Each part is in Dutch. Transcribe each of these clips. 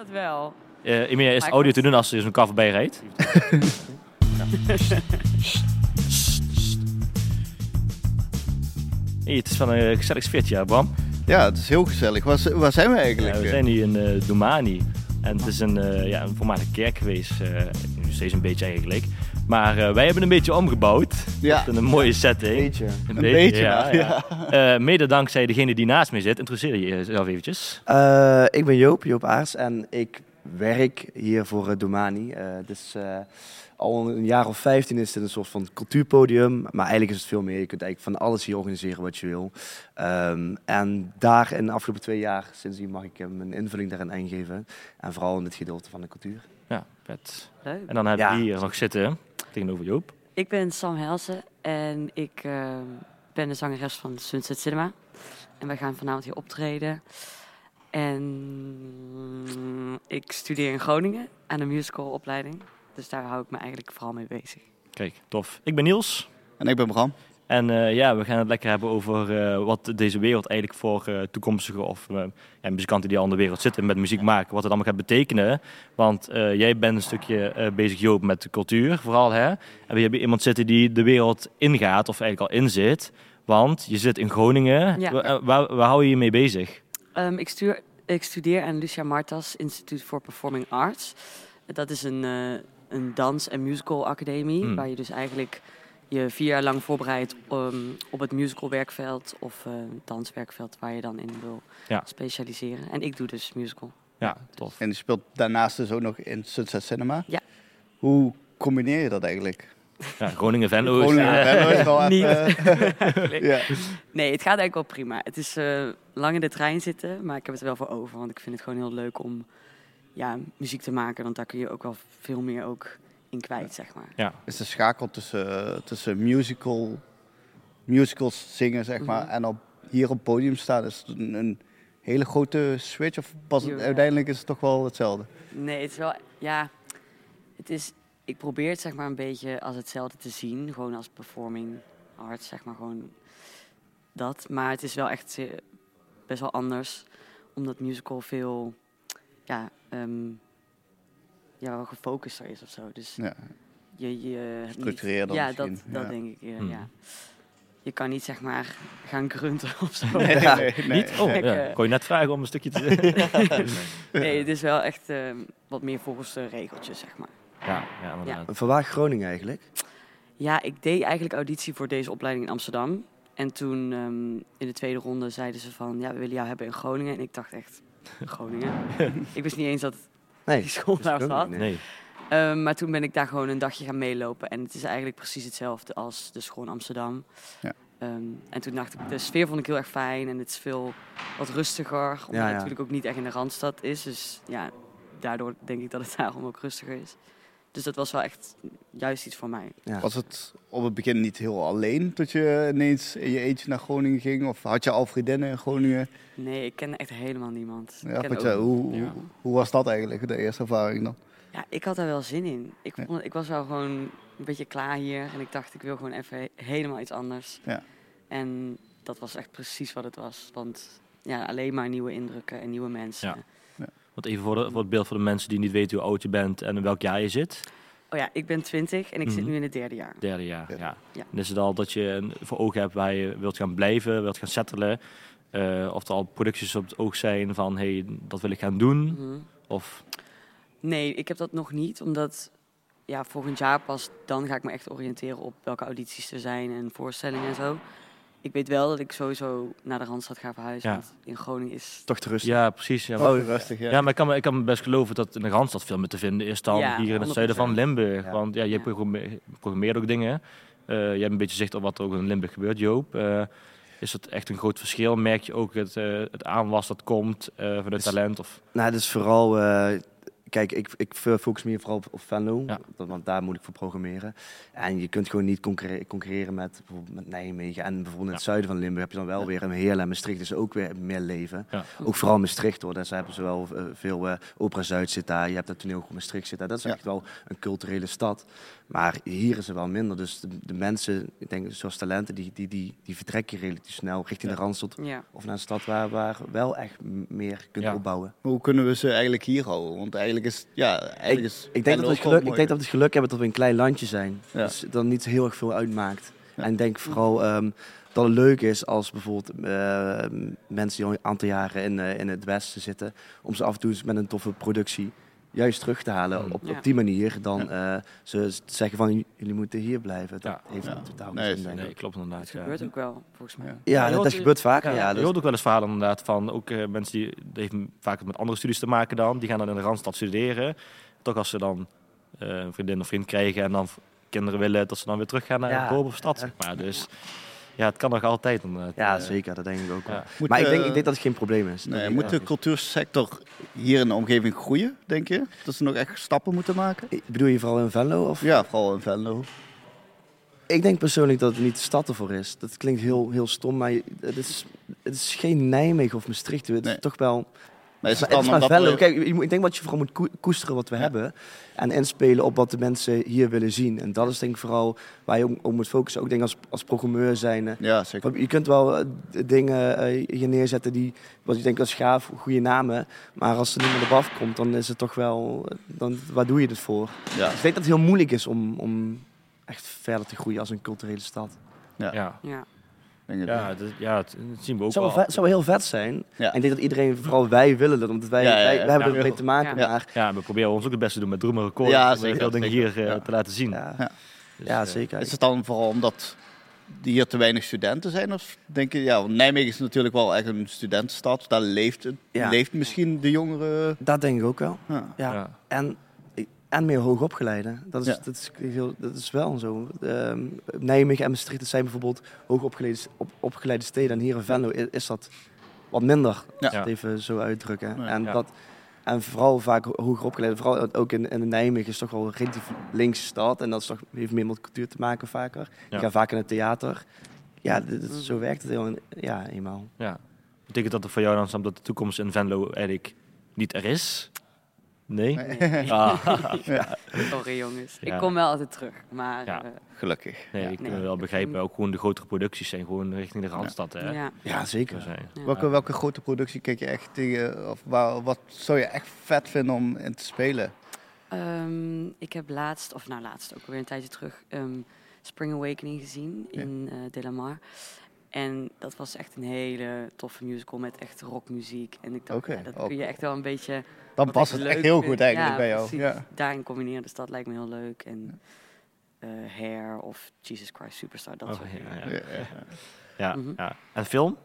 Dat wel. Eh Emilia, is audio te doen als er zo'n voorbij rijdt? Hey, het is van een gezellig sfeertje, ja, Bram. Ja, het is heel gezellig. Waar, zijn we eigenlijk? Ja, we zijn nu in eh Domani. En het is een, eh, ja, een voormalige kerk geweest. nu steeds een beetje eigenlijk. Maar eh, wij hebben een beetje omgebouwd. Ja. Tot een mooie setting. Beetje. Een beetje, ja. ja. ja. Eh, mede dankzij degene die naast mij zit. Introduceer je jezelf eventjes. Eh, ik ben Joop, Joop Aars en ik werk hier voor uh, Domani. Eh, dus eh, al een jaar of 15 is dit een soort van cultuurpodium, maar eigenlijk is het veel meer. Je kunt eigenlijk van alles hier organiseren wat je wil. Ehm, en daar in de afgelopen twee jaar, sindsdien mag ik eh, mijn invulling daarin ingeven. En vooral in het gedeelte van de cultuur. Ja, vet. Leuk. En dan we Ja. hier nog zitten tegenover Joop. Ik ben Sam Helsen en ik eh, ben de zangeres van Sunset Cinema. En wij gaan vanavond hier optreden. En ik studeer in Groningen aan een musicalopleiding. Dus daar hou ik me eigenlijk vooral mee bezig. Kijk, tof. Ik ben Niels. En ik ben Bram. En eh, ja, we gaan het lekker hebben over eh, wat deze wereld eigenlijk voor eh, toekomstige of ja, muzikanten die al in de wereld zitten met muziek maken, wat het allemaal gaat betekenen. Want jij bent een stukje bezig, Joop, met de cultuur vooral. Hè? En we hebben iemand zitten die de wereld ingaat, of eigenlijk al in zit. Want je zit in Groningen. Ja. Wa- Waar, waar hou je je mee bezig? Ehm, ik, stuur, ik studeer aan Lucia Martas Instituut for Performing Arts. Dat is een, een dans- en musical academie. Hmm. Waar je dus eigenlijk je vier jaar lang voorbereidt ehm, op het musical werkveld of eh, danswerkveld waar je dan in wil Ja. specialiseren. En ik doe dus musical. Ja, tof. En die speelt daarnaast dus ook nog in Sunset Cinema. Ja. Hoe combineer je dat eigenlijk? Ja, Groningen Venlo. Groningen, eh, Venlo is wel even, ja. Nee, het gaat eigenlijk wel prima. Het is eh, lang in de trein zitten, maar ik heb het er wel voor over. Want ik vind het gewoon heel leuk om ja, muziek te maken. Want daar kun je ook wel veel meer ook in kwijt, zeg maar. ja. is de schakel tussen, tussen musical, musicals zingen, zeg maar, Mhm. en op, hier op het podium staan. Is het een, een hele grote switch of pas uiteindelijk is het toch wel hetzelfde? Nee, het is wel, ja, het is, ik probeer het zeg maar een beetje als hetzelfde te zien. Gewoon als performing arts, zeg maar gewoon dat. Maar het is wel echt best wel anders, omdat musical veel, ja, ehm, ja wel gefocuster is of zo. Dus Ja. je, je Structureerder Ja, misschien, dat, dat ja. denk ik, ja, Hmm. ja. Je kan niet zeg maar gaan grunten of zo. Nee, Ja. nee, nee. Niet? Oh, Ik, ja. eh, kon je net vragen om een stukje te... Nee, het is wel echt ehm, wat meer volgens de regeltjes, zeg maar. ja, ja, inderdaad. Van waar Groningen eigenlijk? Ja, ik deed eigenlijk auditie voor deze opleiding in Amsterdam. En toen ehm, in de tweede ronde zeiden ze van, ja, we willen jou hebben in Groningen. En ik dacht echt, Groningen? ik wist niet eens dat Nee, die school daar zat. Nee. Ehm, maar toen ben ik daar gewoon een dagje gaan meelopen. En het is eigenlijk precies hetzelfde als de school in Amsterdam. Ja. Ehm, en toen dacht ik, de sfeer vond ik heel erg fijn. En het is veel wat rustiger. Omdat Ja, het natuurlijk ook niet echt in de Randstad is. Dus ja, daardoor denk ik dat het daarom ook rustiger is. Dus dat was wel echt juist iets voor mij. Ja. Was het op het begin niet heel alleen dat je ineens in je eentje naar Groningen ging? Of had je al vriendinnen in Groningen? Nee, ik ken echt helemaal niemand. Ik Ja, ken wat ook- je, hoe, Ja. hoe, hoe was dat eigenlijk, de eerste ervaring dan? Ja, ik had daar wel zin in. Ik, Ja. vond, ik was wel gewoon een beetje klaar hier. En ik dacht, ik wil gewoon even he- helemaal iets anders. Ja. En dat was echt precies wat het was. Want ja, alleen maar nieuwe indrukken en nieuwe mensen. Want even voor, de- voor het beeld voor de mensen die niet weten hoe oud je bent en in welk jaar je zit. Oh ja, ik ben 20 en ik zit Mhm. nu in het derde jaar. Derde jaar, Ja. ja. Ja. En is het al dat je een- voor ogen hebt waar je wilt gaan blijven, wilt gaan settelen? Eh, of er al producties op het oog zijn van, hey, dat wil ik gaan doen? Mhm. Of, Nee, ik heb dat nog niet. Omdat ja, volgend jaar pas dan ga ik me echt oriënteren op welke audities er zijn en voorstellingen en zo. Ik weet wel dat ik sowieso naar de Randstad ga verhuizen. Ja. Want in Groningen is Toch te rustig. ja, precies. Ja, Oh, rustig, ja. Ja, maar ik kan, me- ik kan me best geloven dat in de Randstad veel meer te vinden is dan Ja, hier in het zuiden van 100%. Limburg. Ja. Want ja, je programmeert ook dingen. Eh, je hebt een beetje zicht op wat er ook in Limburg gebeurt, Joop. Eh, is dat echt een groot verschil? Merk je ook het, eh, het aanwas dat komt eh vanuit Is- talent? Of, Nou, het is vooral... kijk, ik, ik focus me hier vooral op, op Venlo, Ja. want daar moet ik voor programmeren. En je kunt gewoon niet concurre- concurreren met bijvoorbeeld met Nijmegen. En bijvoorbeeld in het zuiden van Limburg heb je dan wel weer een Heerlen en Maastricht is ook weer meer leven. Ja. Ook vooral Maastricht hoor, daar hebben ze wel veel eh, Opera Zuid zit daar, je hebt dat toneel Maastricht zit daar. Dat is echt wel een culturele stad. Maar hier is er wel minder, dus de, de mensen, ik denk zoals talenten, die, die, die, die vertrekken relatief snel richting Ja. de Randstad Ja. of naar een stad waar, waar wel echt meer kunt Ja. opbouwen. Hoe kunnen we ze eigenlijk hier houden? Want eigenlijk is, ja, eigenlijk is Ik denk, dat we Venlo het ook geluk, ik denk dat we het geluk hebben dat we een klein landje zijn. Ja. Dus dan niet heel erg veel uitmaakt. Ja. En ik denk vooral ehm, dat het leuk is als bijvoorbeeld eh, mensen die al een aantal jaren in, eh, in het Westen zitten, om ze af en toe eens met een toffe productie juist terug te halen. Mm. Op, Ja. op die manier dan eh, ze zeggen van jullie moeten hier blijven. Dat Ja. heeft Ja. totaal Nee, zin. Nee, klopt inderdaad. Dat Ja. gebeurt ook wel, volgens mij. Ja. Ja, Ja, je dat, gebeurt vaker. Ja, Ja, je dus- hoort ook wel eens verhalen inderdaad van ook eh, mensen die, die heeft vaak met andere studies te maken dan, die gaan dan in de Randstad studeren. Toch als ze dan eh, een vriendin of vriend krijgen en dan kinderen willen, dat ze dan weer terug gaan naar dorp of stad, zeg maar. Dus ja, het kan nog altijd. inderdaad. ja, zeker. Dat denk ik ook wel. Maar ik denk, ik denk dat het geen probleem is. Nee, moet de cultuursector hier in de omgeving groeien, denk je? Dat ze nog echt stappen moeten maken? Ik- Bedoel je vooral in Venlo? Of? Ja, vooral in Venlo. Ik denk persoonlijk dat het niet de stad ervoor is. Dat klinkt heel, heel stom, maar het is, het is geen Nijmegen of Maastricht. Het Nee. is toch wel... Maar is het het is dan maar we- Kijk, ik denk dat je vooral moet koe- koesteren wat we Ja. hebben. En inspelen op wat de mensen hier willen zien. En dat is denk ik vooral waar je op moet focussen. Ook denk ik als, als programmeur zijn. Ja, zeker. want Je kunt wel eh, dingen eh, hier neerzetten die, wat je denkt dat is gaaf, goede namen. Maar als er niemand op afkomt, dan is het toch wel, dan, waar doe je dit voor? Ja. Dus ik denk dat het heel moeilijk is om, om echt verder te groeien als een culturele stad. Ja, Ja. Denk het ja, dat, ja, dat zien we ook Het zou, wel. vet- zou heel vet zijn. Ja. En ik denk dat iedereen, vooral wij willen dat, want wij, Ja, ja, ja. wij, wij hebben Ja. er mee te maken. Ja. Maar Ja, we proberen ons ook het beste te doen met Droemen Record. Ja, zeker, veel dingen hier eh, Ja. te laten zien. ja, Ja. Dus, ja, eh, zeker. Is het dan vooral omdat hier te weinig studenten zijn? Of denk je, ja, want Nijmegen is natuurlijk wel echt een studentenstad. Daar leeft, het, Ja. leeft misschien de jongeren. Dat denk ik ook wel. Ja. Ja. Ja. En, en meer hoogopgeleiden. Dat is, Ja. dat is, heel, dat is wel zo. Ehm, Nijmegen en Maastricht zijn bijvoorbeeld hoogopgeleide, op, opgeleide steden. En hier in Venlo is, is dat wat minder. Ja. Als ik het even zo uitdrukken. En, Ja. dat, en vooral vaak ho- hoger opgeleid. Vooral ook in, in Nijmegen is toch wel een relatief linkse stad. En dat is toch, heeft meer met cultuur te maken vaker. Ja. Die gaan vaak in het theater. Ja, dit- dit- Mhm. zo werkt het heel, ja, eenmaal. Ja. Betekent dat er voor jou dan dat de toekomst in Venlo eigenlijk niet er is? Nee? Ah, Sorry jongens. Ja. Ik kom wel altijd terug. Maar Ja. eh, Gelukkig. nee, Ja, ik nee. kan wel begrijpen. Ook gewoon de grotere producties zijn gewoon richting de Randstad. Hè? ja. Ja, zeker. Zijn. ja. Welke, welke grote productie kijk je echt tegen? Of waar, wat zou je echt vet vinden om in te spelen? Ehm, ik heb laatst, of nou laatst ook weer een tijdje terug, ehm, Spring Awakening gezien Ja. in eh De La Mar. En dat was echt een hele toffe musical met echt rockmuziek. En ik dacht, ja, dat kun je echt wel een beetje Dan past het echt heel vind. goed eigenlijk Ja, bij jou. precies. Ja. daarin combineren. Dus dat lijkt me heel leuk. En eh, Hair of Jesus Christ Superstar, dat Oh, soort dingen. ja, Ja, ja. ja. Ja, Mhm. ja. En film?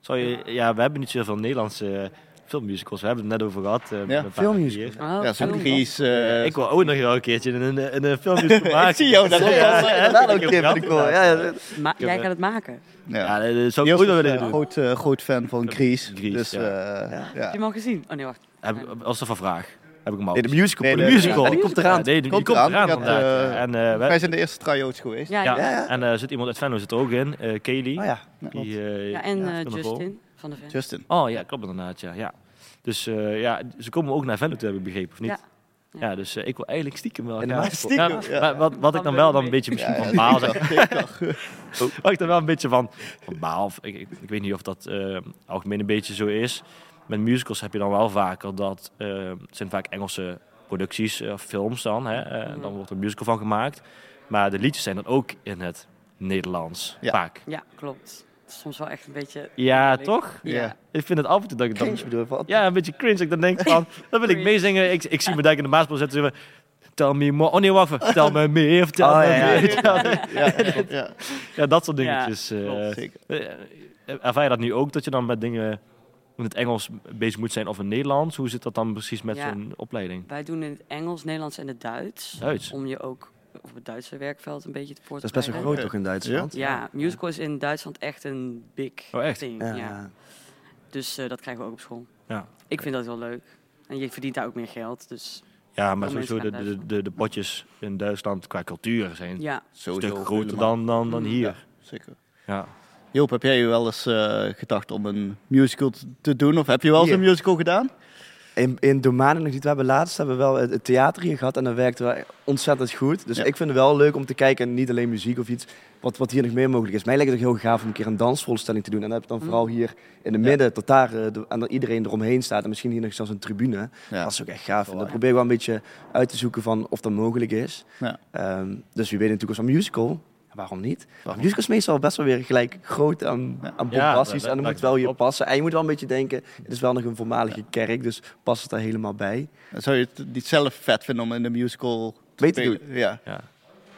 Zou je, ja, we hebben niet zoveel Nederlandse eh, filmmusicals. We hebben het net over gehad. eh, met Ja, filmmusicals. Oh, Ja, zo'n film. Gries. Eh, eh, ik wil ook nog wel een keertje in een, in een filmmusical maken. zie jou daar. Ja, ja, ook ik ik wel. Ja, ja. Maar jij eh, gaat het maken. ja. Ja, dat zou ik ook nog willen een doen. groot, eh, groot fan van Gries. Gries, dus, ja. eh, Ja. ja. Heb je hem al gezien? Oh nee, wacht. Heb, als er van vraag. Heb ik hem al. Nee, de musical. Nee, de de- musical. Ja, die komt eraan. Ja, nee, die Komt eraan. eraan. Had, eh. En, eh, wij- zijn de eerste try-outs geweest. Ja, ja, ja. Ja, ja. en er zit iemand uit Venlo zit er ook in. eh Kelly. Oh ja. die, eh, Ja, en eh. Justin van de. Justin. Oh ja, klopt inderdaad. Ja, ja. Dus eh, ja, ze komen ook naar Venlo te hebben begrepen, of niet? Ja. Ja, dus eh, ik wil eigenlijk stiekem wel graag- Maas- Stiekem, Ja, ja. maar wat, wat ik dan wel dan een beetje misschien Ja, van baal zeg. Wat ik dan wel een beetje van, van baal, of ik, ik, ik weet niet of dat eh, algemeen een beetje zo is. Met musicals heb je dan wel vaker dat, het zijn vaak Engelse producties, eh, films dan, hè, Mhm. dan wordt er een musical van gemaakt. Maar de liedjes zijn dan ook in het Nederlands, Ja. vaak. Ja, klopt. Het is soms wel echt een beetje... Ja, toch? Ja. Ja. Ik vind het af en toe dat ik dan... Bedoel? Wat? Ja, een beetje cringe. Ik dan denk van, dan wil ik meezingen. Ik, ik zie me daar in de zo van, Tell me more. Oh nee, wacht even. Tell me meer. Vertel Oh, me ja, ja. meer. Tell me- Ja, ja, Ja, dat soort Ja, dingetjes. eh, klopt. zeker. eh, ervaar je dat nu ook, dat je dan met dingen in het Engels bezig moet zijn of in het Nederlands? Hoe zit dat dan precies met Ja. zo'n opleiding? Wij doen in het Engels, Nederlands en het Duits. Duits? Om je ook op het Duitse werkveld een beetje te Dat is best wel groot toch in Duitsland? Ja, musical is in Duitsland echt een big Oh, echt? thing. Ja. Ja. Dus eh, dat krijgen we ook op school. Ja. Ik vind dat heel leuk. En je verdient daar ook meer geld. Dus Ja, maar sowieso de, de, de, de potjes in Duitsland qua cultuur zijn ja, een stuk groter dan, dan, dan Mm. hier. Zeker. Ja. Joop, heb jij wel eens eh, gedacht om een musical te- te doen? Of heb je wel eens Hier. een musical gedaan? In, in Domanen nog niet. We hebben laatst hebben we wel het, het theater hier gehad en dat werkte wel ontzettend goed. Dus Ja. ik vind het wel leuk om te kijken en niet alleen muziek of iets. Wat, wat hier nog meer mogelijk is. Mij lijkt het ook heel gaaf om een keer een dansvoorstelling te doen. En dan heb je dan Mm. vooral hier in de midden, tot daar eh, de- en dat iedereen eromheen staat. En misschien hier nog zelfs een tribune. Dat is ook echt gaaf. En dat probeer ik wel een beetje uit te zoeken van of dat mogelijk is. Ja. Ehm, dus wie weet natuurlijk als een musical. Waarom niet? Waarom? musical is meestal best wel weer gelijk groot en Ja, bombastisch. dat- en dan moet wel hier klopt. passen. En je moet wel een beetje denken, het is wel nog een voormalige kerk. Dus past het daar helemaal bij. Zou je het niet zelf vet vinden om in de musical te te spelen? Ja.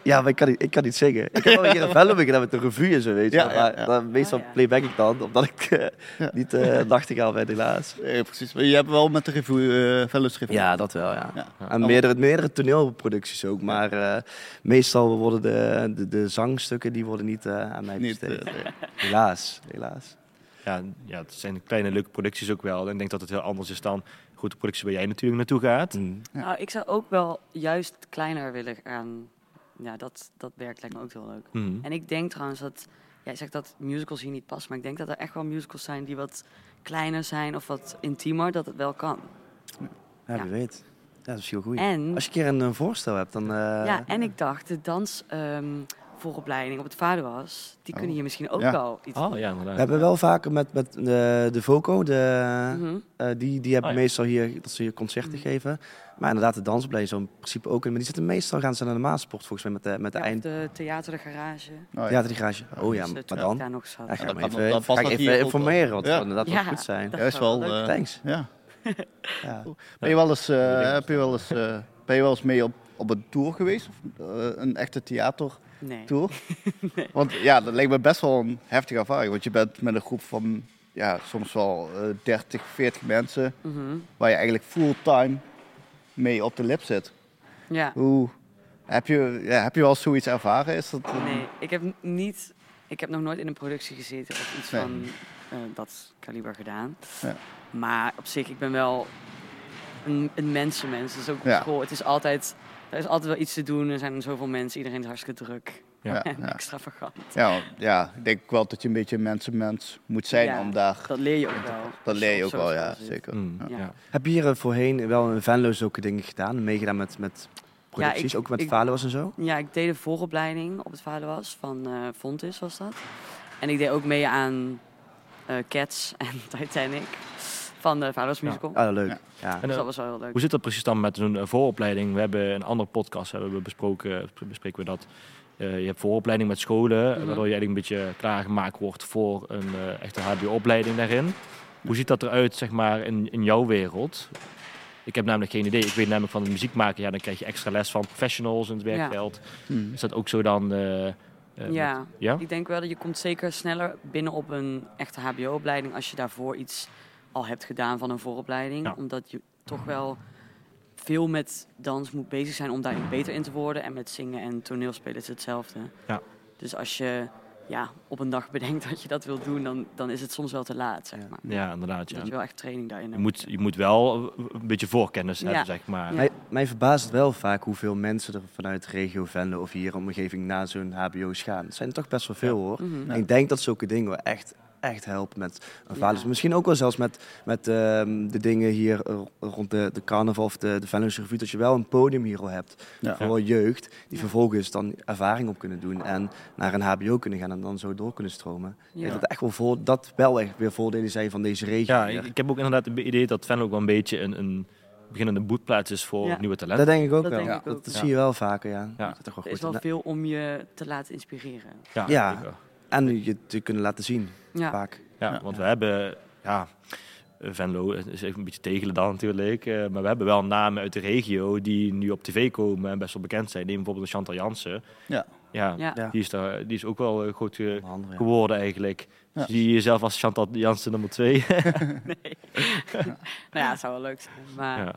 Ja. Maar ik kan niet, ik kan niet zingen. Ik heb wel hier een film gedaan met de revue en zo, weet je. Ja, wel. ja, maar ja. dan meestal Ah, ja. playback ik dan, omdat ik eh, Ja. niet uh, nachtegaal ben, helaas. Ja, precies. Maar je hebt wel met de revue, uh, Fellows Revue. Ja, dat wel, ja. Ja. En meerdere, meerdere toneelproducties ook. Maar eh, meestal worden de, de, de zangstukken die worden niet eh, aan mij Niet, besteed. eh, nee. Helaas, helaas. Ja, ja, het zijn kleine leuke producties ook wel. En ik denk dat het heel anders is dan grote producties waar jij natuurlijk naartoe gaat. Mm. Ja. Nou, ik zou ook wel juist kleiner willen gaan. Ja, dat, dat werkt lijkt me ook heel leuk. Mhm. En ik denk trouwens dat, jij zegt dat musicals hier niet passen, maar ik denk dat er echt wel musicals zijn die wat kleiner zijn of wat intiemer, dat het wel kan. Ja, Ja. wie weet. Ja, dat is heel goed. En, Als je een keer een, eh, voorstel hebt, dan... eh, ja, en ik dacht, de dans ehm, vooropleiding op het Vaderwas, die kunnen hier misschien ook Ja. wel iets Oh ja, inderdaad. We hebben wel vaker met, met de, de VOCO, de, Mhm. eh, die, die hebben Oh ja. meestal hier, dat ze hier concerten Mhm. geven. Maar inderdaad, de dansopleiding zo in principe ook. in. Maar die zitten meestal, gaan ze naar de Maasport volgens mij met de, met de Ja, eind... de theater, de garage. Oh, ja. Ja, die garage. Oh ja, Dus, eh, maar dan... ik daar nog zat. Ja, ga dat kan- even, dat ga past ik even hier ook wel. informeren, want Ja. dat zou inderdaad wel Ja. goed zijn. Dat Ja, is zou wel... wel eh, Thanks. ja. Ja. Ben je wel eens, eh, heb je wel eens, eh, ben je wel eens mee op, op een tour geweest? Of, eh, een echte theatertour? Nee. Want ja, dat lijkt me best wel een heftige ervaring. Want je bent met een groep van ja, soms wel eh 30, 40 mensen... Mhm. waar je eigenlijk fulltime mee op de lip zit. Ja. Hoe, heb, je, ja, heb je wel zoiets ervaren? Is dat, Nee, ik heb niet. Ik heb nog nooit in een productie gezeten of iets Nee. van eh, dat kaliber gedaan. Ja. Maar op zich, ik ben wel een, een mensenmens. Dus ook op Ja. school. Het is altijd, er is altijd wel iets te doen. Er zijn zoveel mensen. Iedereen is hartstikke druk Ja, en ja. extravagant. Ja, ik denk wel dat je een beetje een mensenmens moet zijn Ja, om daar... Dat leer je ook wel. Dat leer je ook wel, ja, zeker. Mm, Ja. ja. Heb je hier eh, voorheen wel een Venlo zulke dingen gedaan? Meegedaan met, met producties, ik- ook met ik- Valuwas en zo? Ja, ik deed een vooropleiding op het Vaderwas van eh Fontis was dat. En ik deed ook mee aan eh, Cats en Titanic van de Vaderwas musical. Ah, leuk. Ja. Ja. En, Dus eh, dat was wel heel leuk. Hoe zit dat precies dan met zo'n eh, vooropleiding? We hebben een andere podcast hebben we besproken, bespreken we dat. Eh, je hebt vooropleiding met scholen, Mhm. waardoor je eigenlijk een beetje klaargemaakt wordt voor een eh, echte HBO-opleiding daarin. Hoe ziet dat eruit, zeg maar, in, in jouw wereld? Ik heb namelijk geen idee. Ik weet namelijk van de muziek maken, ja, dan krijg je extra les van professionals in het werkveld. Hmm. Is dat ook zo dan? eh, eh, Ja. met- ja? Ik denk wel dat je komt zeker sneller binnen op een echte HBO-opleiding als je daarvoor iets al hebt gedaan van een vooropleiding. Ja. Omdat je toch wel veel met dans moet bezig zijn om daarin beter in te worden. En met zingen en toneelspelen is hetzelfde. Ja. Dus als je ja, op een dag bedenkt dat je dat wilt doen, dan, dan is het soms wel te laat, zeg Ja. maar. Ja, inderdaad. Ja. Dat je wel echt training daarin Je, hebt. moet, je moet wel een beetje voorkennis Ja. hebben, zeg maar. Ja. Mij, mij verbaast wel vaak hoeveel mensen er vanuit de regio Venlo of hier omgeving naar zo'n HBO's gaan. Het zijn er toch best wel veel hoor. En ik denk dat zulke dingen echt, echt helpen met een Ja. vader. Misschien ook wel zelfs met, met ehm, de dingen hier eh, rond de, de carnaval of de, de Venlose Revue. Dat je wel een podium hier al hebt Ja. voor jeugd. Die vervolgens dan ervaring op kunnen doen. En naar een HBO kunnen gaan en dan zo door kunnen stromen. Ik Ja. dat, echt wel voor, dat wel echt weer voordelen zijn van deze regio. Ja, hier. ik, ik heb ook inderdaad het idee dat Venlo ook wel een beetje een, een beginnende boetplaats is voor Ja. nieuwe talenten. dat denk ik ook Dat wel. ik dat ook. dat Ja. zie je wel vaker, ja. Ja. Dat is toch wel Er is wel veel om je te laten inspireren. Ja. En je te kunnen laten zien, Ja. vaak. Ja, Ja. want we hebben, ja, eh, Venlo is even een beetje tegelen dan natuurlijk, eh, maar we hebben wel namen uit de regio die nu op tv komen en best wel bekend zijn. Neem bijvoorbeeld Chantal Jansen. Ja. Ja. Die, is daar, die is ook wel eh, goed ge- Onder andere, ja. geworden eigenlijk. Ja. Zie je jezelf als Chantal Jansen nummer twee? Nee. nou ja, het zou wel leuk zijn. Maar ja,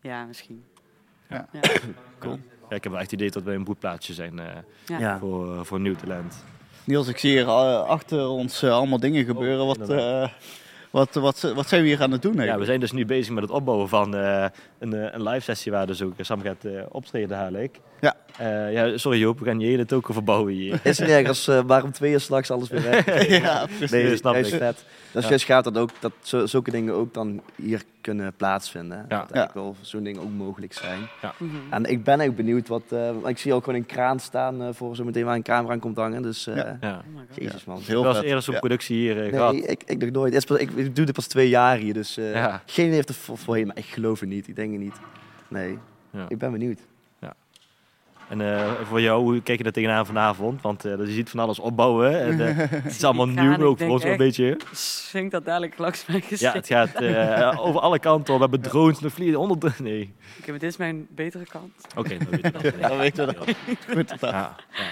ja. misschien. Ja. Ja. Ja, ik heb wel echt het idee dat wij een boetplaatsje zijn eh, voor, voor nieuw talent. Niels, ik zie hier eh, achter ons eh, allemaal dingen gebeuren wat, eh, Wat, wat, wat zijn we hier aan het doen Ja, we eigenlijk? zijn dus nu bezig met het opbouwen van een, een live sessie waar dus ook Sam gaat optreden dadelijk. Ja. Eh, ja, sorry Joop, we gaan je hele token verbouwen hier. Is niet erg als uh, waarom twee uur s'nachts alles weer weg. ja, precies. Nee, snap ik. vet. Dat is Ja. juist gaaf dat, ook, dat zo- zulke dingen ook dan hier kunnen plaatsvinden. Dat eigenlijk wel zo'n ding ook mogelijk zijn. Mhm. En ik ben ook benieuwd wat... eh, ik zie ook gewoon een kraan staan eh, voor zometeen waar een camera aan komt hangen. Dus eh, Ja. Ja. Oh jezus man. Heel vet. eerder zo'n Ja. productie hier eh, gehad. Nee, ik, ik nog nooit. Ik, ik doe dit pas twee jaar hier, dus eh, Ja. geen idee heeft er voor- voorheen, maar ik geloof het niet. Ik denk het niet. Nee, Ja. ik ben benieuwd. En eh, voor jou, hoe kijk je daar tegenaan vanavond? Want eh, je ziet van alles opbouwen. En, eh, het is allemaal nieuw, ook ik voor ons een denk beetje. Swingt dat dadelijk langs mijn gezicht? Ja, het gaat eh, over alle kanten. We hebben drones, we vliegen onder. Nee, Oké, maar dit is mijn betere kant. oké, dan weet je dat. Dan weten we dat. Goed, dat. Ja, ja.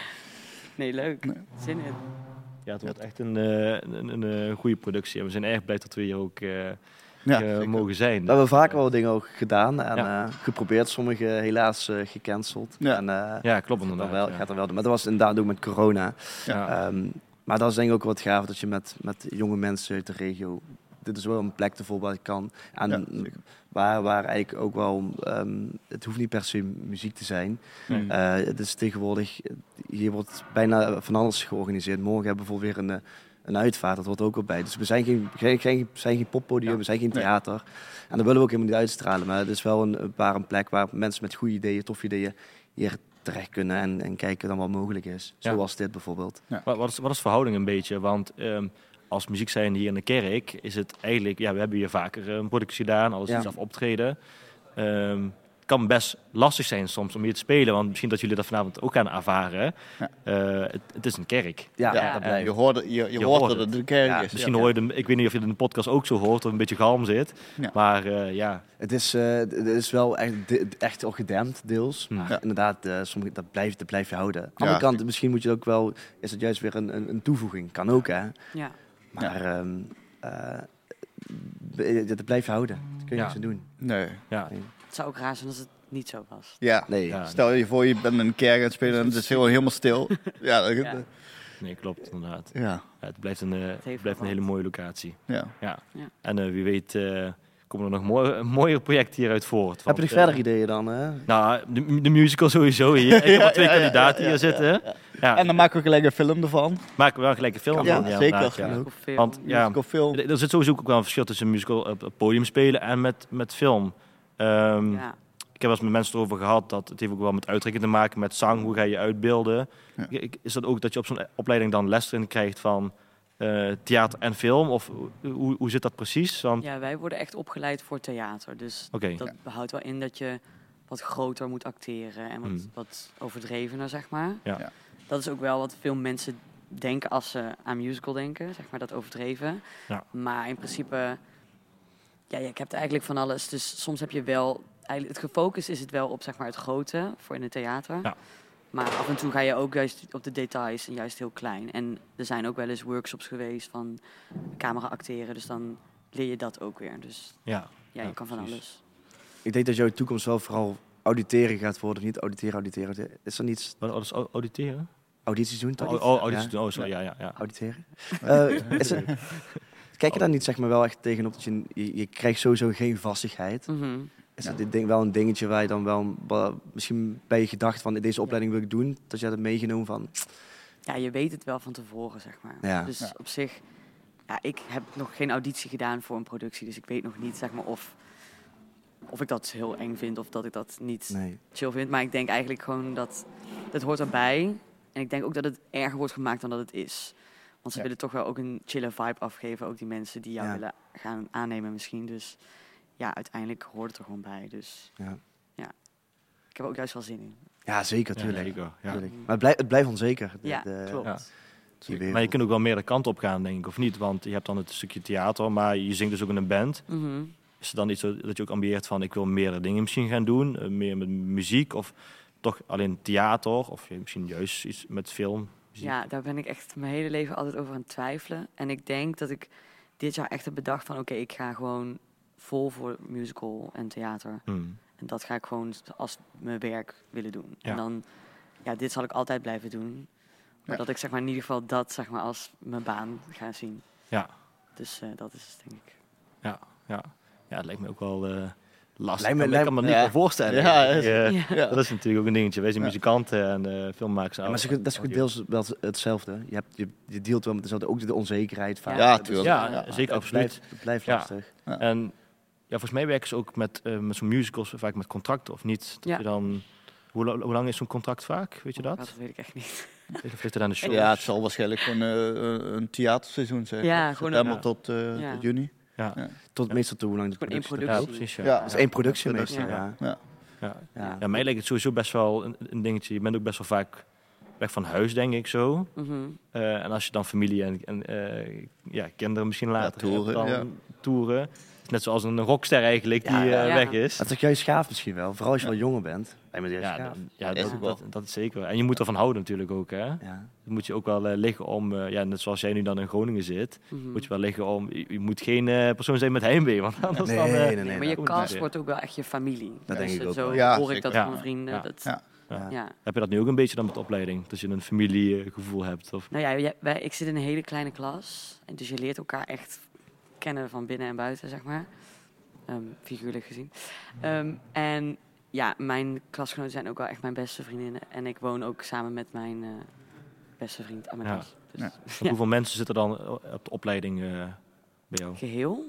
Nee, leuk. Zin in. ja, het wordt echt een, eh, een, een, een goede productie. En we zijn erg blij dat we hier ook eh, Ja, eh, mogen zijn. We hebben vaker wel dingen ook gedaan en Ja. eh, geprobeerd. Sommige helaas eh, gecanceld. Ja. En, eh, Ja, klopt gaat inderdaad. er wel, ja. gaat er wel doen. Maar dat was inderdaad ook met corona. Ja. Ehm, maar dat is denk ik ook wat gaaf dat je met, met jonge mensen uit de regio. Dit is wel een plek te vol waar je kan. En Ja, waar, waar eigenlijk ook wel. ehm, het hoeft niet per se muziek te zijn. Eh, het is tegenwoordig. Hier wordt bijna van alles georganiseerd. Morgen hebben we bijvoorbeeld weer een, eh, een uitvaart. Dat hoort ook wel bij. Dus we zijn geen, geen, geen, zijn geen poppodium, Ja. we zijn geen Nee. theater. En dat willen we ook helemaal niet uitstralen. Maar het is wel een, een paar een plek waar mensen met goede ideeën, toffe ideeën hier terecht kunnen en, en kijken dan wat mogelijk is. Ja. Zoals dit bijvoorbeeld. Wat, wat, is, wat is de verhouding een beetje? Want ehm, als muziek zijn hier in de kerk is het eigenlijk... Ja, we hebben hier vaker een productie gedaan, alles Ja. iets af optreden. Ehm, kan best lastig zijn soms om hier te spelen. Want misschien dat jullie dat vanavond ook gaan ervaren. Ja. Eh, het, het is een kerk. Ja, Ja, dat je blijft. hoort, het- je, je, Je hoort hoort dat het. een kerk Ja, is. Misschien ja. hoor je de, ik weet niet of je het in de podcast ook zo hoort of een beetje galm zit. Ja. Maar eh, ja, Het is, eh, het is wel echt, de- echt al gedempt, deels. Hmm. Maar Ja. inderdaad, eh, sommige, dat, blijf, dat blijf je houden. Aan de andere Ja. kant, misschien moet je het ook wel... Is het juist weer een, een, een toevoeging. Kan ook, hè. Ja. Maar ehm, eh, b- dat blijf je houden. Dat kun je Ja. niks aan doen. Nee. ja. Het zou ook raar zijn als het niet zo was. Ja. Nee. Ja. Stel je voor, je bent in een kerk aan het spelen en het is gewoon helemaal stil. Ja, dat- Ja. nee, klopt inderdaad. ja. Ja, het blijft een, eh, het blijft een hele mooie locatie. ja. Ja. En eh, wie weet eh, komen er nog mooie, mooier projecten hieruit voort. Heb je nog verder ideeën dan? Hè? Nou, de, de musical sowieso hier. Ik heb al twee kandidaten ja, hier ja, zitten. Ja, En dan maken we gelijk een film ervan. maken we wel gelijk een film Ja, van. Ja, zeker. ja. Want ja, Musical film. er zit sowieso ook wel een verschil tussen musical op het podium spelen en met, met film. Ehm, Ja. Ik heb wel eens met mensen erover gehad dat het heeft ook wel met uitdrukking te maken met zang. Hoe ga je uitbeelden? Ja. Is dat ook dat je op zo'n opleiding dan les erin krijgt van eh, theater en film? Of hoe, hoe zit dat precies? Want, ja, wij worden echt opgeleid voor theater. Dus dat houdt wel in dat je wat groter moet acteren en wat, Hmm. wat overdrevener, zeg maar. Ja. Ja. Dat is ook wel wat veel mensen denken als ze aan musical denken, zeg maar, dat overdreven. Ja. Maar in principe, ja, je hebt eigenlijk van alles. Dus soms heb je wel, eigenlijk het gefocust is het wel op zeg maar het grote voor in het theater. Ja. Maar af en toe ga je ook juist op de details en juist heel klein. En er zijn ook wel eens workshops geweest van camera acteren, dus dan leer je dat ook weer. Dus ja. ja, je Ja, kan van precies. alles. Ik denk dat jouw toekomst wel vooral auditeren gaat worden. Of niet auditeren, auditeren. auditeren. Is er niets Wat, auditeren? audities doen? toch? Oh, oh, audities Ja, doen. Oh, sorry. Ja, ja, ja. Auditeren. Eh, is er- kijk je daar niet zeg maar wel echt tegenop dat je, je, je krijgt sowieso geen vastigheid. Mhm. Is Ja. dat dit ding wel een dingetje waar je dan wel, misschien bij je gedacht van deze opleiding wil ik doen, dat je dat meegenomen van Ja, je weet het wel van tevoren, zeg maar. Ja. Dus Ja. op zich, ja, ik heb nog geen auditie gedaan voor een productie, dus ik weet nog niet, zeg maar, of, of ik dat heel eng vind of dat ik dat niet nee. chill vind. Maar ik denk eigenlijk gewoon dat het hoort erbij. En ik denk ook dat het erger wordt gemaakt dan dat het is. Want ze Ja. willen toch wel ook een chille vibe afgeven, ook die mensen die jou Ja. willen gaan aannemen misschien. Dus ja, uiteindelijk hoort het er gewoon bij. Dus Ja. ik heb er ook juist wel zin in. Ja, zeker, Ja, tuurlijk. zeker, ja. tuurlijk. Maar het blijft, het blijft onzeker. de- Ja, de- klopt. Ja. Maar je kunt ook wel meerdere kanten op gaan, denk ik, of niet? Want je hebt dan het stukje theater, maar je zingt dus ook in een band. Mhm. Is het dan iets zo dat je ook ambieert van ik wil meerdere dingen misschien gaan doen? eh, meer met muziek of toch alleen theater? Of je- misschien juist iets met film? Muziek? Ja, daar ben ik echt mijn hele leven altijd over aan het twijfelen. En ik denk dat ik dit jaar echt heb bedacht van... oké, ik ga gewoon vol voor musical en theater. Hmm. En dat ga ik gewoon als mijn werk willen doen. Ja. En dan, ja, dit zal ik altijd blijven doen. Maar Ja. dat ik zeg maar in ieder geval dat zeg maar als mijn baan ga zien. Ja. Dus eh, dat is het, denk ik. Ja, ja. ja, het lijkt me ook wel eh lastig. Lijkt me- ik lijkt- kan me niet ja. meer voorstellen. Ja, is- Ja. Ja. Dat is natuurlijk ook een dingetje. Wij zijn Ja. muzikanten en eh filmmakers. Ja, maar ze- dat is goed deels wel hetzelfde. Je, hebt, je, je dealt wel met dezelfde, ook de onzekerheid vaak. Ja, tuurlijk. Ja, Ja, zeker, het absoluut. blijft, het blijft Ja. lastig. En ja, volgens mij werken ze ook met, eh, met zo'n musicals vaak met contracten, of niet? Dat Ja. je dan, hoe, la- hoe lang is zo'n contract vaak? Weet je dat? Dat weet ik echt niet. Of ligt het aan de show? Ja, het zal waarschijnlijk gewoon eh, een theaterseizoen zijn. Ja, gewoon september een- tot, eh, Ja. tot juni. Ja, Tot meestal toe hoe lang de productie ja, productie. precies. Ja. Ja. Dat is één productie Ja. meestal, ja. Ja. Ja. ja. Ja, mij lijkt het sowieso best wel een, een dingetje. Je bent ook best wel vaak weg van huis, denk ik zo. Mhm. Eh, en als je dan familie en, en eh, ja, kinderen misschien later toeren, hebt, dan ja. toeren. Net zoals een rockster eigenlijk die Ja, eh, ja. weg is. Dat is juist gaaf misschien wel. Vooral als je wel jonger bent. Ja, gaaf. dan- ja, dat, ook wel. dat, dat is zeker. En je moet ervan houden natuurlijk ook. Hè? Ja. Dat moet je ook wel eh, liggen om, eh, ja, net zoals jij nu dan in Groningen zit, Mhm. moet je wel liggen om, je, je moet geen eh, persoon zijn met heimwee, want anders Nee, dan... nee, nee. maar je dat- cast wordt ook wel echt je familie. Dat denk Dus ik ook Zo. Ja, hoor ik dat Ja. van vrienden. Ja. Dat, Ja. Ja. ja. Heb je dat nu ook een beetje dan met de opleiding? Dat je een familiegevoel hebt? Of? Nou ja, ik zit in een hele kleine klas. En dus je leert elkaar echt kennen van binnen en buiten, zeg maar. Ehm, figuurlijk gezien. Ehm, en ja, mijn klasgenoten zijn ook wel echt mijn beste vriendinnen. En ik woon ook samen met mijn eh, beste vriend aan mijn Ja. Dus Ja. Want Ja. Hoeveel mensen zitten dan eh, op de opleiding eh, bij jou? geheel?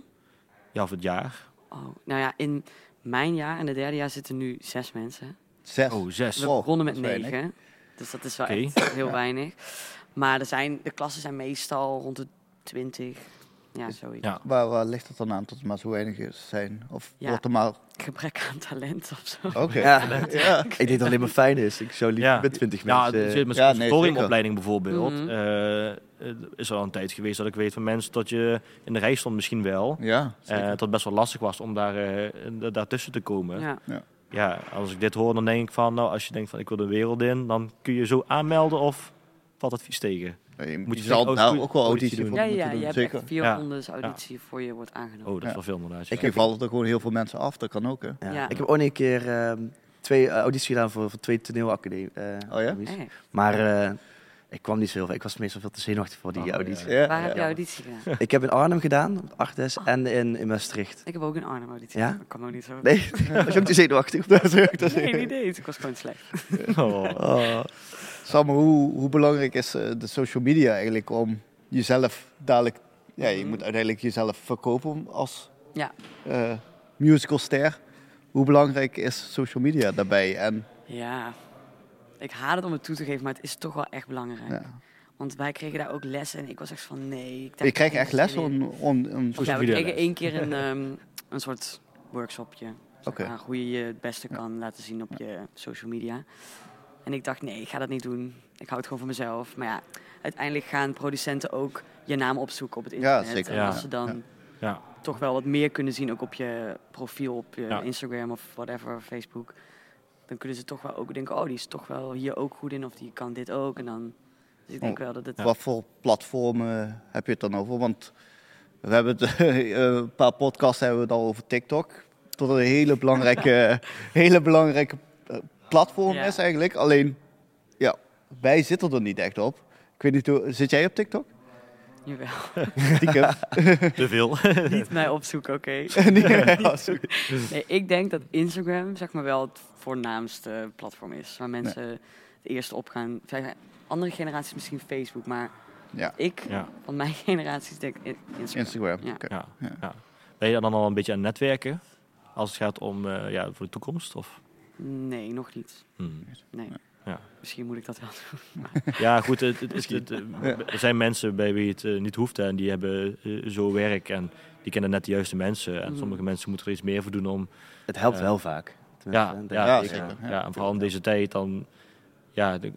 Ja, of het jaar? Oh, nou ja, in mijn jaar en de derde jaar zitten nu zes mensen. Zes. Oh, zes. We begonnen met weinig. negen. Dus dat is wel echt heel weinig. Maar er zijn, de klassen zijn meestal rond de twintig. Ja, zoiets. Ja. Waar, waar ligt het dan aan dat er maar zo weinig is zijn? Of Ja. wordt er maar... Gebrek aan talent of zo. Oké. Ja. Ja. Ik denk dat het alleen maar fijn is. Ik zou liever Ja. met 20 Ja, mensen... zit met Ja, zo'n nee, conservatoriumopleiding bijvoorbeeld. Eh, eh, is er al een tijd geweest dat ik weet van mensen dat je in de rij stond misschien wel. Ja, Eh dat het best wel lastig was om daar, eh, da- daartussen te komen. Ja. Ja, als ik dit hoor, dan denk ik van, nou, als je denkt van ik wil de wereld in, dan kun je zo aanmelden of valt het vies tegen? Je, moet je je zal ook daar goeie ook wel auditie auditie doen. voor Ja, ja, doen. je hebt zeker. echt vier Ja. rondes auditie voor je wordt aangenomen. Oh, dat is Ja. wel veel inderdaad. Misschien vallen er gewoon heel veel mensen af, dat kan ook hè. Ja. Ja. Ik heb ook een keer ehm, twee eh, audities gedaan voor, voor twee toneelacademie. eh, Oh ja? Maar eh, ik kwam niet zo heel veel. Ik was meestal veel te zenuwachtig voor die Oh, auditie. Ja, waar heb je auditie gedaan? Ik heb in Arnhem gedaan, op Artes, en in, in Maastricht. Ik heb ook een Arnhem auditie Ja? gedaan. Ik kan ook niet zo. Nee, was je ook te zenuwachtig? Nee, niet eens. Ik was gewoon slecht. Oh. Sam, hoe, hoe belangrijk is eh, de social media eigenlijk om jezelf dadelijk... Ja, je Mhm. moet uiteindelijk jezelf verkopen als Ja. eh, musicalster. Hoe belangrijk is social media daarbij? En, Ja. Ik haat het om het toe te geven, maar het is toch wel echt belangrijk. ja. Want wij kregen daar ook lessen en ik was echt van nee. Ik Je ik echt heb les zin in. om, om, om Social Ja, we media kregen les. één keer een, ehm, een soort workshopje. zeg hoe je je het beste kan laten zien op je social media. En ik dacht, nee, ik ga dat niet doen. Ik hou het gewoon voor mezelf. Maar ja, uiteindelijk gaan producenten ook je naam opzoeken op het Ja, internet. zeker. En Ja. als ze dan Ja. Ja. toch wel wat meer kunnen zien, ook op je profiel, op je Ja. Instagram of whatever, Facebook. Dan kunnen ze toch wel ook denken, oh, die is toch wel hier ook goed in. Of die kan dit ook. En dan, dus ik denk Oh. wel dat het... Wat voor platformen heb je het dan over? Want we hebben het, eh, een paar podcasts hebben we het al over TikTok. Tot een hele belangrijke, hele belangrijke eh, platform Ja. is eigenlijk. Alleen, ja, wij zitten er niet echt op. Ik weet niet, hoe, zit jij op TikTok? Jawel. Te veel. Niet mij opzoeken, oké. Nee. Nee, ik denk dat Instagram zeg maar wel het voornaamste platform is. Waar mensen het eerste opgaan. Vijf- Andere generaties misschien Facebook, maar Ja, ik Ja. van mijn generaties denk Instagram. Instagram. Ja. Oké. Ja. Ja. Ja. Ben je dan al een beetje aan het netwerken? Als het gaat om eh, ja, voor de toekomst? Of? Nee, nog niet. Hmm. Nee. Ja. Misschien moet ik dat wel doen. Ja, goed. Het, het, het, het, eh, er zijn mensen bij wie het eh, niet hoeft hè, en die hebben eh, zo werk en die kennen net de juiste mensen. En Mhm. sommige mensen moeten er iets meer voor doen om. Het helpt wel vaak. Ja, ja, zeker. zeker. Ja. Ja. en vooral in deze tijd dan. Ja, de,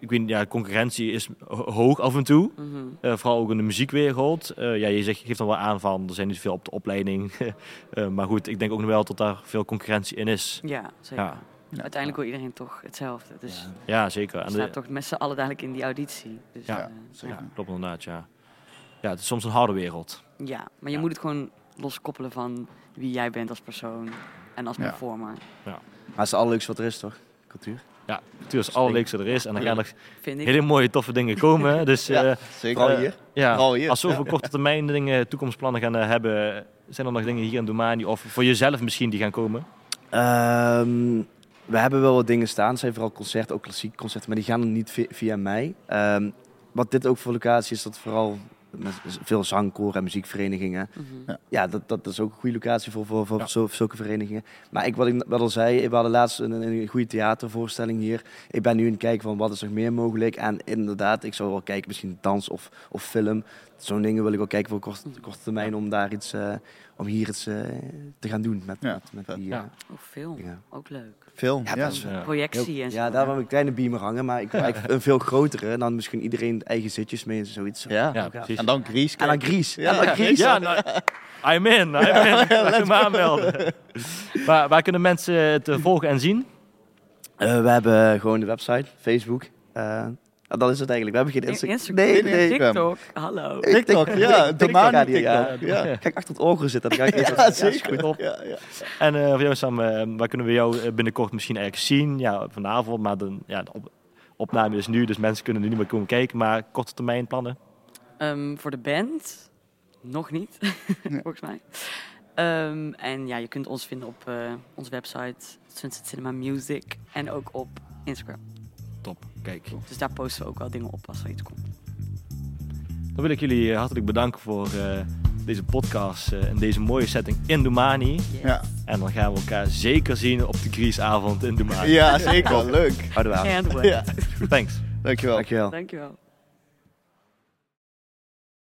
ik weet, niet, ja, de concurrentie is ho- hoog af en toe. Mhm. Eh, vooral ook in de muziekwereld. Eh, ja, je, zegt, je geeft dan wel aan van er zijn niet veel op de opleiding. Eh, maar goed, ik denk ook nog wel dat daar veel concurrentie in is. Ja, zeker. Ja, Ja. Uiteindelijk wil iedereen toch hetzelfde. Dus Ja. ja zeker. En staat de, toch met z'n allen dadelijk in die auditie. Dus, Ja, zeker. ja, klopt inderdaad, ja. Ja, het is soms een harde wereld. ja, maar je Ja. moet het gewoon loskoppelen van wie jij bent als persoon en als Ja. performer. Maar het is het allerleukste wat er is, toch? Cultuur. Ja, is het allerleukste er is. En dan gaan er Vind ik. hele mooie, toffe dingen komen. Dus Ja, eh, zeker. Vooral Eh, hier. ja, Vooral hier, als we over korte termijn dingen, toekomstplannen gaan eh, hebben, zijn er nog dingen hier in Domani of voor jezelf misschien die gaan komen? Ehm, we hebben wel wat dingen staan. Het zijn vooral concerten, ook klassieke concerten, maar die gaan er niet vi- via mij. Ehm, wat dit ook voor locatie is, dat vooral met veel zangkoren en muziekverenigingen. Mhm. Ja, dat, dat is ook een goede locatie voor, voor, voor Ja. zo- zulke verenigingen. Maar ik, wat ik wat al zei, we hadden laatst een, een goede theatervoorstelling hier. Ik ben nu aan het kijken van wat is er meer mogelijk. En inderdaad, ik zou wel kijken, misschien dans of, of film. Zo'n dingen wil ik wel kijken voor korte, korte termijn om daar iets, eh, om hier iets eh, te gaan doen met, Ja, met, met die Ja. eh, Oh, film. dingen. Ook leuk. Film. Ja, Ja, dat is, Ja. Projectie en zo. Ja, daar hebben we een kleine beamer hangen, maar ik een veel grotere. En dan misschien iedereen eigen zitjes mee en zoiets. Ja. Ja, precies. En dan Gries. En dan. Gries. Ja. En dan Gries. Ja, nou, I'm in, I'm in. Laat me aanmelden. Waar, waar kunnen mensen het eh, volgen en zien? Eh, we hebben gewoon de website, Facebook. Eh, dat is het eigenlijk. We hebben geen Insta- Instagram. Nee, nee. TikTok. Hallo. TikTok, ja. Gaat hier, TikTok. ja. Ja. Kijk achter het ogen zitten. Dan ga ik Ja, zeker. goed. Ja, ja. En eh, voor jou Sam, eh, waar kunnen we jou eh, binnenkort misschien eigenlijk zien? Ja, vanavond, maar de, ja, de op- opname is nu, dus mensen kunnen er niet meer komen kijken. Maar korte termijn plannen? Ehm, voor de band nog niet, volgens mij. Ehm, en ja, je kunt ons vinden op eh, onze website Sunset Cinema Music en ook op Instagram. Top, kijk. Dus daar posten we ook wel dingen op als er iets komt. Dan wil ik jullie eh, hartelijk bedanken voor eh, deze podcast eh, in deze mooie setting in Domani. Yes. Ja. En dan gaan we elkaar zeker zien op de Griesavond in Domani. ja, zeker. Leuk. Houden we aan. Ja. Thanks. Dankjewel. Dankjewel. Dankjewel.